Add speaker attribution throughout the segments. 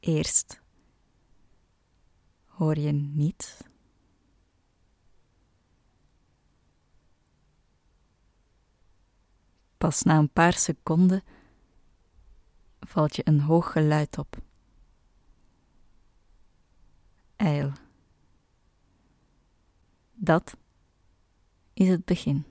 Speaker 1: Eerst hoor je niets. Pas na een paar seconden valt je een hoog geluid op. Eil. Dat is het begin.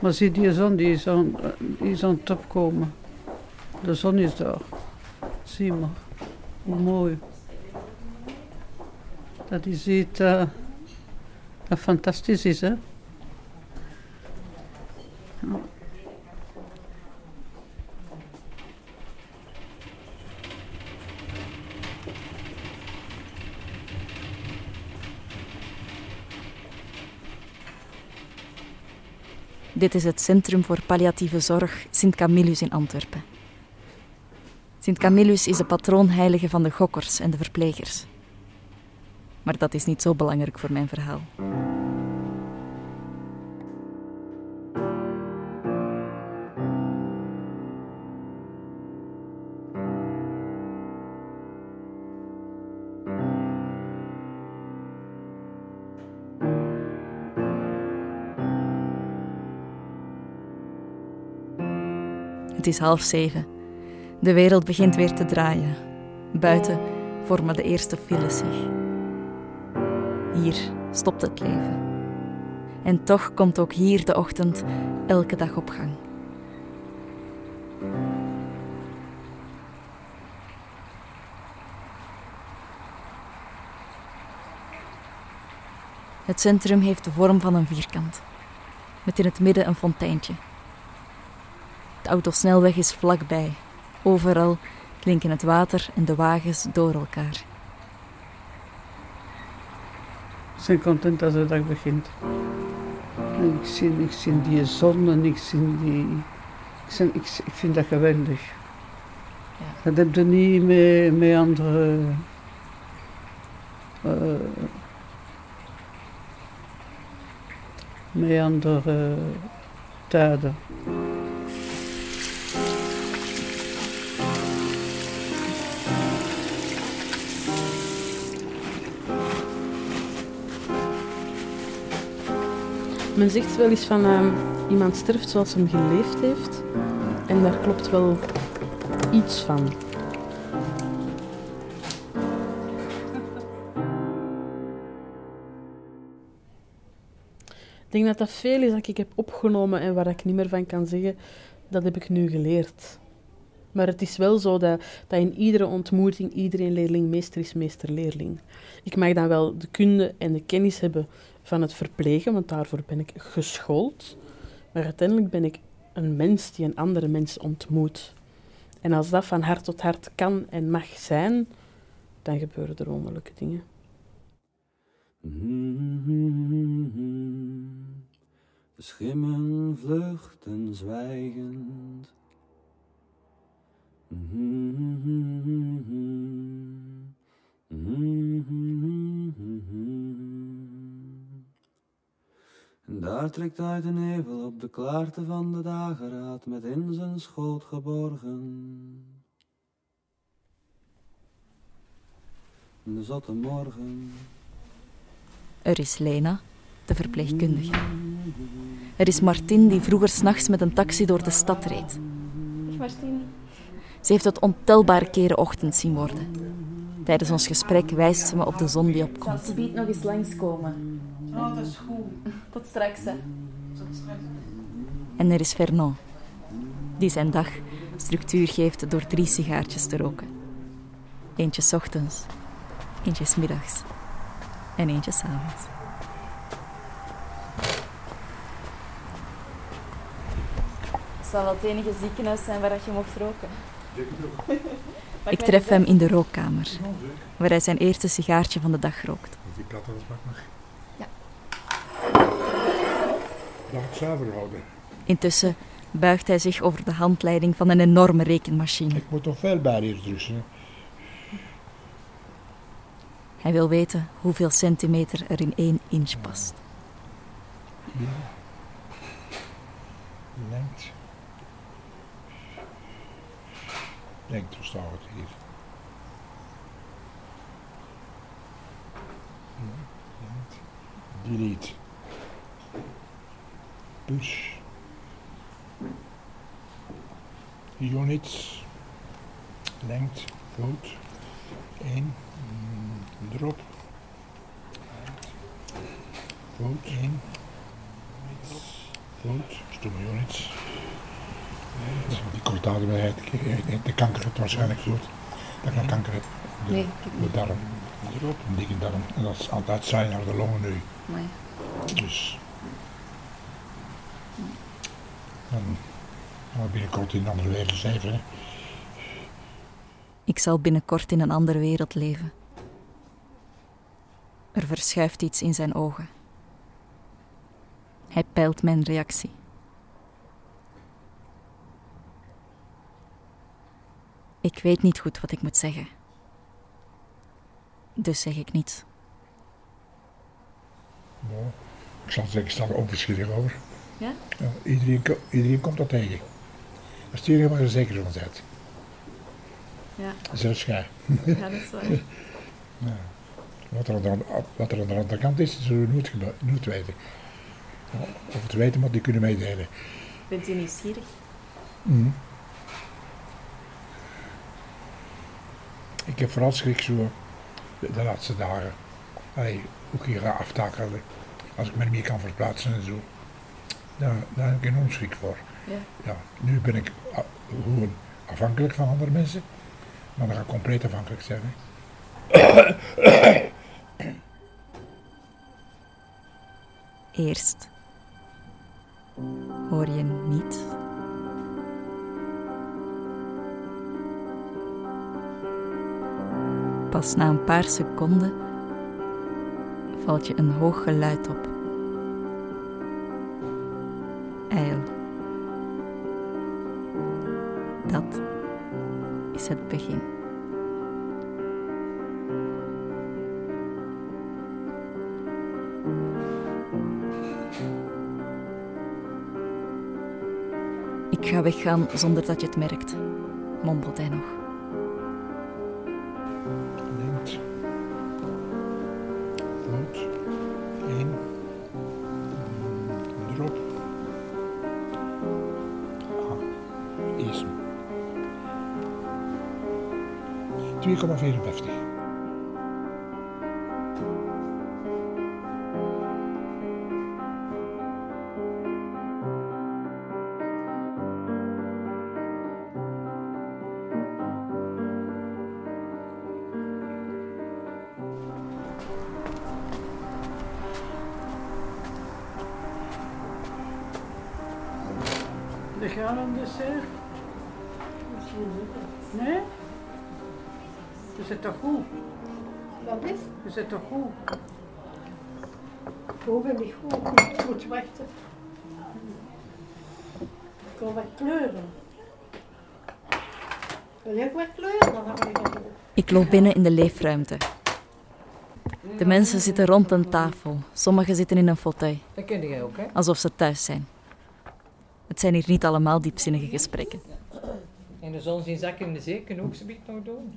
Speaker 2: Maar zie die zon, die is aan, die is aan het. De zon is daar. Zie maar. Hoe mooi. Dat is iets uh, dat fantastisch is, hè?
Speaker 1: Dit is het Centrum voor Palliatieve Zorg Sint Camillus in Antwerpen. Sint Camillus is de patroonheilige van de gokkers en de verplegers. Maar dat is niet zo belangrijk voor mijn verhaal. Het is half zeven. De wereld begint weer te draaien. Buiten vormen de eerste files zich. Hier stopt het leven. En toch komt ook hier de ochtend elke dag op gang. Het centrum heeft de vorm van een vierkant, met in het midden een fonteintje. De autosnelweg is vlakbij. Overal klinken het water en de wagens door elkaar.
Speaker 2: Ik ben content als de dag begint. En ik, zie, ik zie die zon en ik zie die... Ik, zie, ik, ik vind dat geweldig.
Speaker 1: Ja.
Speaker 2: Dat heb je niet met, met andere... Uh, met andere tijden.
Speaker 3: Men zegt wel eens van uh, iemand sterft zoals hem geleefd heeft. En daar klopt wel iets van. Ik denk dat dat veel is dat ik heb opgenomen en waar ik niet meer van kan zeggen, dat heb ik nu geleerd. Maar het is wel zo dat, dat in iedere ontmoeting iedereen leerling-meester is meester-leerling. Ik mag dan wel de kunde en de kennis hebben van het verplegen, want daarvoor ben ik geschoold. Maar uiteindelijk ben ik een mens die een andere mens ontmoet. En als dat van hart tot hart kan en mag zijn, dan gebeuren er wonderlijke dingen.
Speaker 4: De schimmen vluchten zwijgend. En daar trekt uit de nevel op de klaarte van de dageraad met in zijn schoot geborgen. De zotte morgen.
Speaker 1: Er is Lena, de verpleegkundige. Er is Martin, die vroeger s'nachts met een taxi door de stad reed.
Speaker 3: Martin.
Speaker 1: Ze heeft het ontelbare keren ochtend zien worden. Tijdens ons gesprek wijst ze me op de zon die opkomt.
Speaker 5: Zal ze nog eens langskomen?
Speaker 6: Oh, dat is goed.
Speaker 5: Tot straks, hè.
Speaker 1: En er is Fernand, die zijn dag structuur geeft door drie sigaartjes te roken. Eentje 's ochtends, eentje 's middags en eentje 's avonds.
Speaker 5: Het zal wel het enige ziekenhuis zijn waar je mocht roken.
Speaker 1: Ik tref hem in de rookkamer, waar hij zijn eerste sigaartje van de dag rookt.
Speaker 7: Die platte wasbak nog.
Speaker 6: Laat het zuiver houden.
Speaker 1: Intussen buigt hij zich over de handleiding van een enorme rekenmachine.
Speaker 6: Ik moet nog veel bijleren drussen.
Speaker 1: Hij wil weten hoeveel centimeter er in één inch past.
Speaker 6: Hier. Lengte. Lengte, hoe staat het hier? Ja. Delete. Push. Units. Lengte. Goed. 1. Drop. Goed. 1. Goed. Stomme units. Die kortade bij de kanker het waarschijnlijk goed. Dat ik kanker heb. De,
Speaker 1: Nee,
Speaker 6: de darm. Een dikke darm. En dat is altijd zijn naar de longen nu. Dus. Dan gaan we binnenkort in een andere wereld leven. Hè.
Speaker 1: Ik zal binnenkort in een andere wereld leven. Er verschuift iets in zijn ogen. Hij peilt mijn reactie. Ik weet niet goed wat ik moet zeggen. Dus zeg ik niets.
Speaker 6: Nou, ik zal zeggen, ik sta er onverschillig over.
Speaker 1: Ja?
Speaker 6: iedereen, ko- iedereen komt dat tegen. Dat is het enige waar je zeker van bent.
Speaker 1: Ja,
Speaker 6: Zelfs jij.
Speaker 1: ja dat is waar.
Speaker 6: Wat er, aan de, wat er aan de andere kant is, zullen we nooit, nooit weten. Ja, Of het weten, maar die kunnen meedelen.
Speaker 1: Bent u nieuwsgierig?
Speaker 6: Mhm. Ik heb vooral schrik zo de, de laatste dagen. Allee, ook hier ga aftakelen. Als ik me niet meer kan verplaatsen en zo. Daar, daar heb ik enorm schrik voor.
Speaker 1: Ja.
Speaker 6: Ja, nu ben ik gewoon afhankelijk van andere mensen. Maar dan ga ik compleet afhankelijk zijn. Hè.
Speaker 1: Eerst hoor je niet. Pas na een paar seconden valt je een hoog geluid op. Eil. Dat is het begin. Ik ga weggaan zonder dat je het merkt, mompelt hij nog.
Speaker 6: 2,54.
Speaker 2: De een dessert? Nee? Je zit toch goed?
Speaker 7: Wat is?
Speaker 2: Je zit toch goed?
Speaker 7: Hoe ben ik goed? Ik moet wachten. Ik wil wat kleuren. Wil je ook wat kleuren? Dan het ook.
Speaker 1: Ik loop binnen in de leefruimte. De mensen zitten rond een tafel. Sommigen zitten in een fauteuil,
Speaker 8: Dat ken jij ook, hè?
Speaker 1: alsof ze thuis zijn. Het zijn hier niet allemaal diepzinnige gesprekken.
Speaker 8: En de zon zien zakken in de zee kunnen ook zoiets nog doen.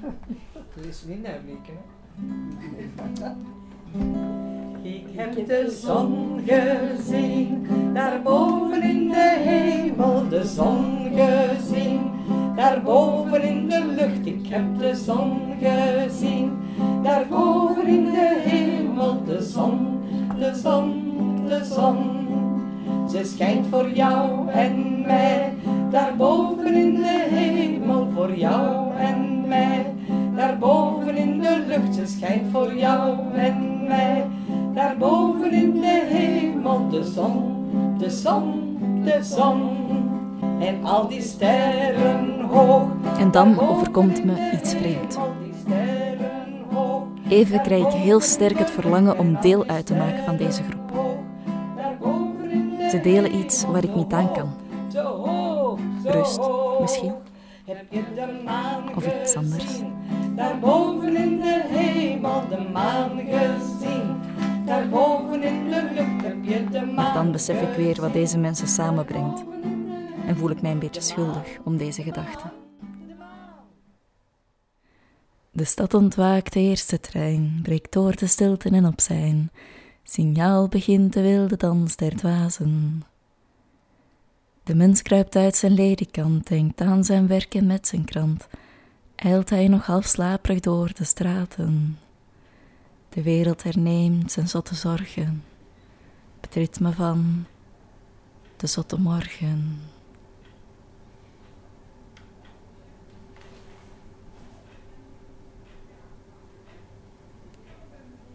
Speaker 8: Dat is niet naar bleken, hè? Ik heb de zon gezien, daarboven in de hemel, de zon gezien, daarboven in de lucht. Ik heb de zon gezien, daarboven in de hemel, de zon, de zon, de zon. Ze schijnt voor jou en mij, daarboven in de hemel, voor jou en mij. Daarboven in de lucht, ze schijnt voor jou en mij. Daarboven in de hemel, de zon, de zon, de zon. En al die sterren hoog.
Speaker 1: En dan overkomt me iets
Speaker 8: hoog.
Speaker 1: Even krijg ik heel sterk het verlangen om deel uit te maken van deze groep. Ze delen iets waar ik niet aan kan. Rust, misschien.
Speaker 8: Heb je de maan
Speaker 1: Of iets anders.
Speaker 8: Daarboven in de hemel de maan gezien. Daarboven in de lucht heb je de maan
Speaker 1: Dan besef ik weer wat deze mensen samenbrengt. En voel ik mij een beetje schuldig om deze gedachten. De stad ontwaakt, de eerste trein breekt door de stilte en op zijn signaal begint de wilde dans der dwazen. De mens kruipt uit zijn ledikant, denkt aan zijn werk en met zijn krant eilt hij nog half slaperig door de straten. De wereld herneemt zijn zotte zorgen, het ritme van de zotte morgen.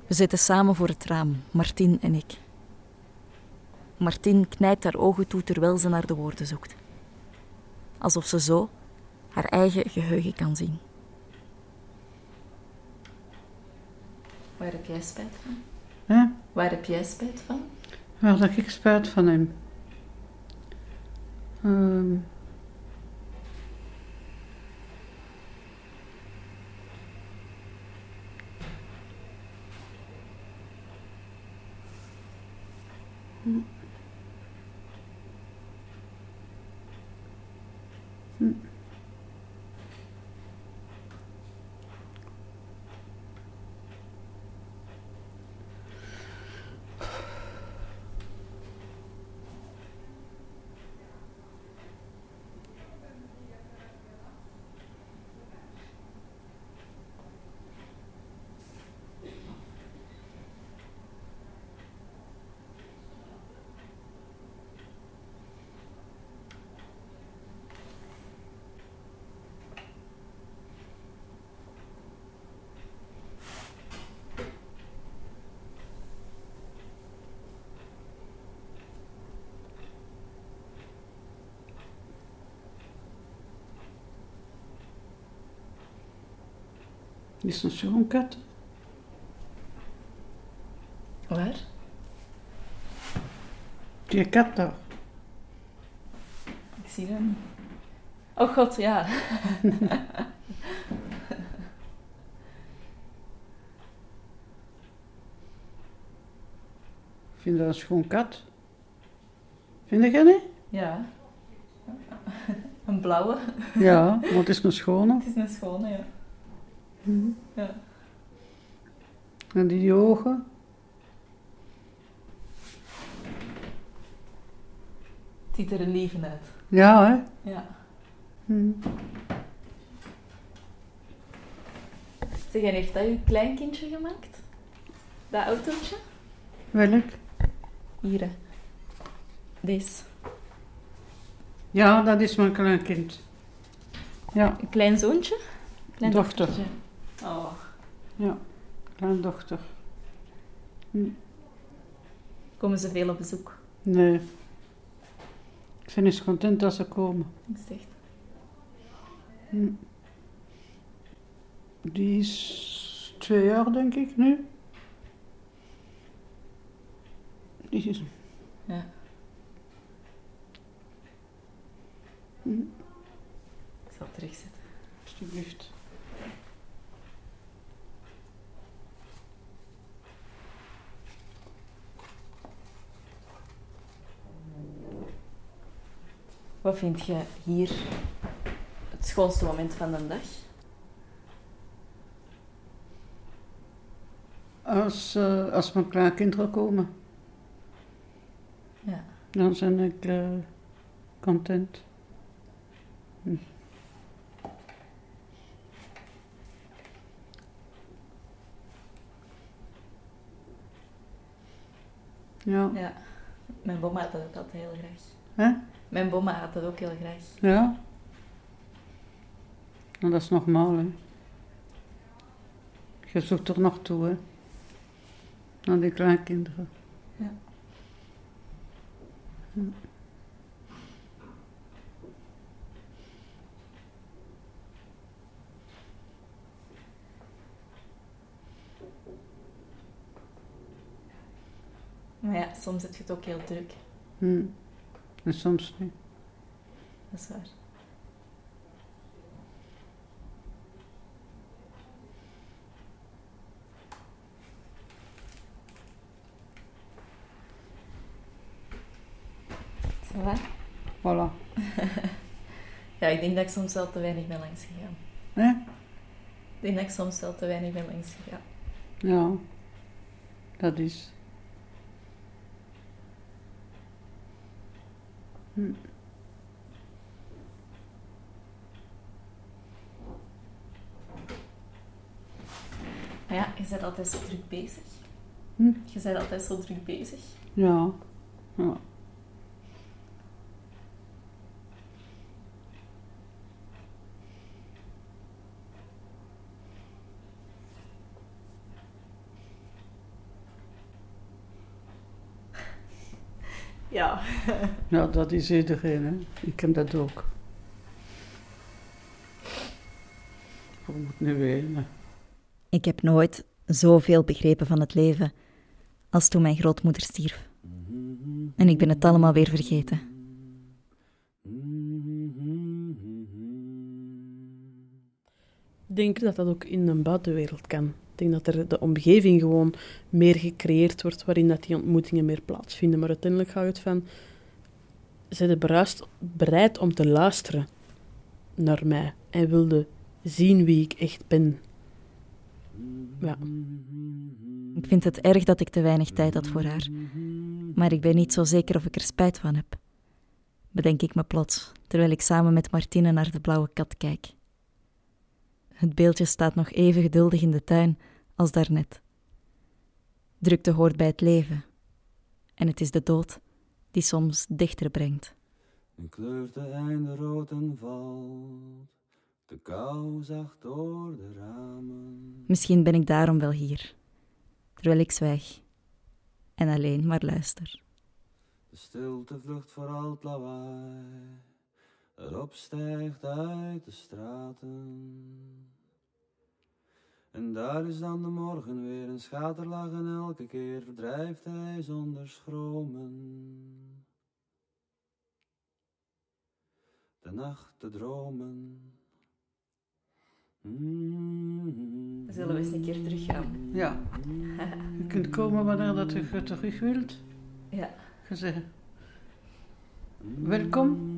Speaker 1: We zitten samen voor het raam, Martin en ik. Martin knijpt haar ogen toe terwijl ze naar de woorden zoekt. Alsof ze zo haar eigen geheugen kan zien. Waar heb jij spijt van?
Speaker 2: Hè?
Speaker 1: Waar heb jij spijt van?
Speaker 2: Waar dat ik spijt van hem. Ehm. Hm. Is een zo'n kat?
Speaker 1: Waar?
Speaker 2: Die kat daar.
Speaker 1: Ik zie hem. Oh god, ja.
Speaker 2: Vind dat een schoon kat. Vind je niet?
Speaker 1: Ja. Een blauwe.
Speaker 2: Ja, maar het is een schone.
Speaker 1: Het is een schone, ja. Ja.
Speaker 2: En die, ogen.
Speaker 1: Het ziet er een leven uit.
Speaker 2: Ja, hè?
Speaker 1: Ja.
Speaker 2: Hm.
Speaker 1: Zeg, en heeft dat uw kleinkindje gemaakt? Dat autootje?
Speaker 2: Welk?
Speaker 1: Hier, hè. Deze.
Speaker 2: Ja, dat is mijn kleinkind. Ja,
Speaker 1: Een klein zoontje? Klein
Speaker 2: Dochter.
Speaker 1: dochtertje.
Speaker 2: Ja. Kleindochter. Hm.
Speaker 1: Komen ze veel op bezoek?
Speaker 2: Nee. Ik ben eens content dat ze komen.
Speaker 1: Dat is echt.
Speaker 2: Hm. Die is twee jaar, denk ik, nu. Die is...
Speaker 1: Ja.
Speaker 2: Hm,
Speaker 1: Ik zal terugzetten.
Speaker 2: alsjeblieft.
Speaker 1: Wat vind je hier het schoonste moment van de dag?
Speaker 2: Als, eh, als mijn kleinkinderen komen,
Speaker 1: Ja.
Speaker 2: dan ben ik eh, content. Hm. Ja.
Speaker 1: ja. Mijn bomma had dat heel graag.
Speaker 2: Hè?
Speaker 1: Mijn bomma had dat ook heel graag.
Speaker 2: Ja? Nou, dat is normaal, hè. Je zoekt er nog toe, hè. Naar die kleinkinderen.
Speaker 1: Ja. Maar ja, soms heb je het ook heel druk.
Speaker 2: Hm. En soms niet.
Speaker 1: Dat is waar. Va?
Speaker 2: Voilà.
Speaker 1: Ja, ik denk dat ik soms wel te weinig ben langs gegaan.
Speaker 2: Hè?
Speaker 1: Ik denk dat ik soms wel te weinig ben langs gegaan.
Speaker 2: Ja. Dat is. Hm.
Speaker 1: Maar ja, je bent altijd zo druk bezig.
Speaker 2: Hm?
Speaker 1: Je bent altijd zo druk bezig.
Speaker 2: Ja. ja.
Speaker 1: Ja.
Speaker 2: Ja, dat is iedereen, hè. Ik heb dat ook. Ik moet nu wenen.
Speaker 1: Ik heb nooit zoveel begrepen van het leven als toen mijn grootmoeder stierf. En ik ben het allemaal weer vergeten.
Speaker 3: Ik denk dat dat ook in de buitenwereld kan. Ik denk dat er de omgeving gewoon meer gecreëerd wordt waarin dat die ontmoetingen meer plaatsvinden. Maar uiteindelijk gaat het van... Zijn beruist, bereid om te luisteren naar mij en wilde zien wie ik echt ben. Ja.
Speaker 1: Ik vind het erg dat ik te weinig tijd had voor haar. Maar ik ben niet zo zeker of ik er spijt van heb. Bedenk ik me plots, terwijl ik samen met Martine naar de blauwe kat kijk. Het beeldje staat nog even geduldig in de tuin als daarnet. Drukte hoort bij het leven. En het is de dood die soms dichter brengt.
Speaker 4: Een kleurt de einde rood en valt. De kou zacht door de ramen.
Speaker 1: Misschien ben ik daarom wel hier, terwijl ik zwijg en alleen maar luister.
Speaker 4: De stilte vlucht voor al het lawaai. Erop stijgt uit de straten. En daar is dan de morgen weer een schaterlach en elke keer verdrijft hij zonder schromen. De nacht te dromen.
Speaker 1: Zullen we eens een keer teruggaan?
Speaker 2: Ja. Je kunt komen wanneer dat je terug wilt.
Speaker 1: Ja.
Speaker 2: Je zegt, welkom.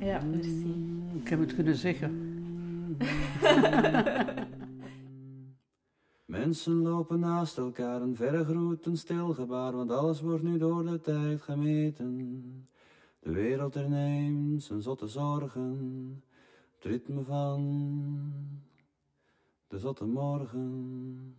Speaker 1: Ja, merci.
Speaker 2: Ik heb het kunnen zeggen.
Speaker 4: Mensen lopen naast elkaar, een verre groet, een stil gebaar, want alles wordt nu door de tijd gemeten. De wereld herneemt zijn zotte zorgen, het ritme van de zotte morgen.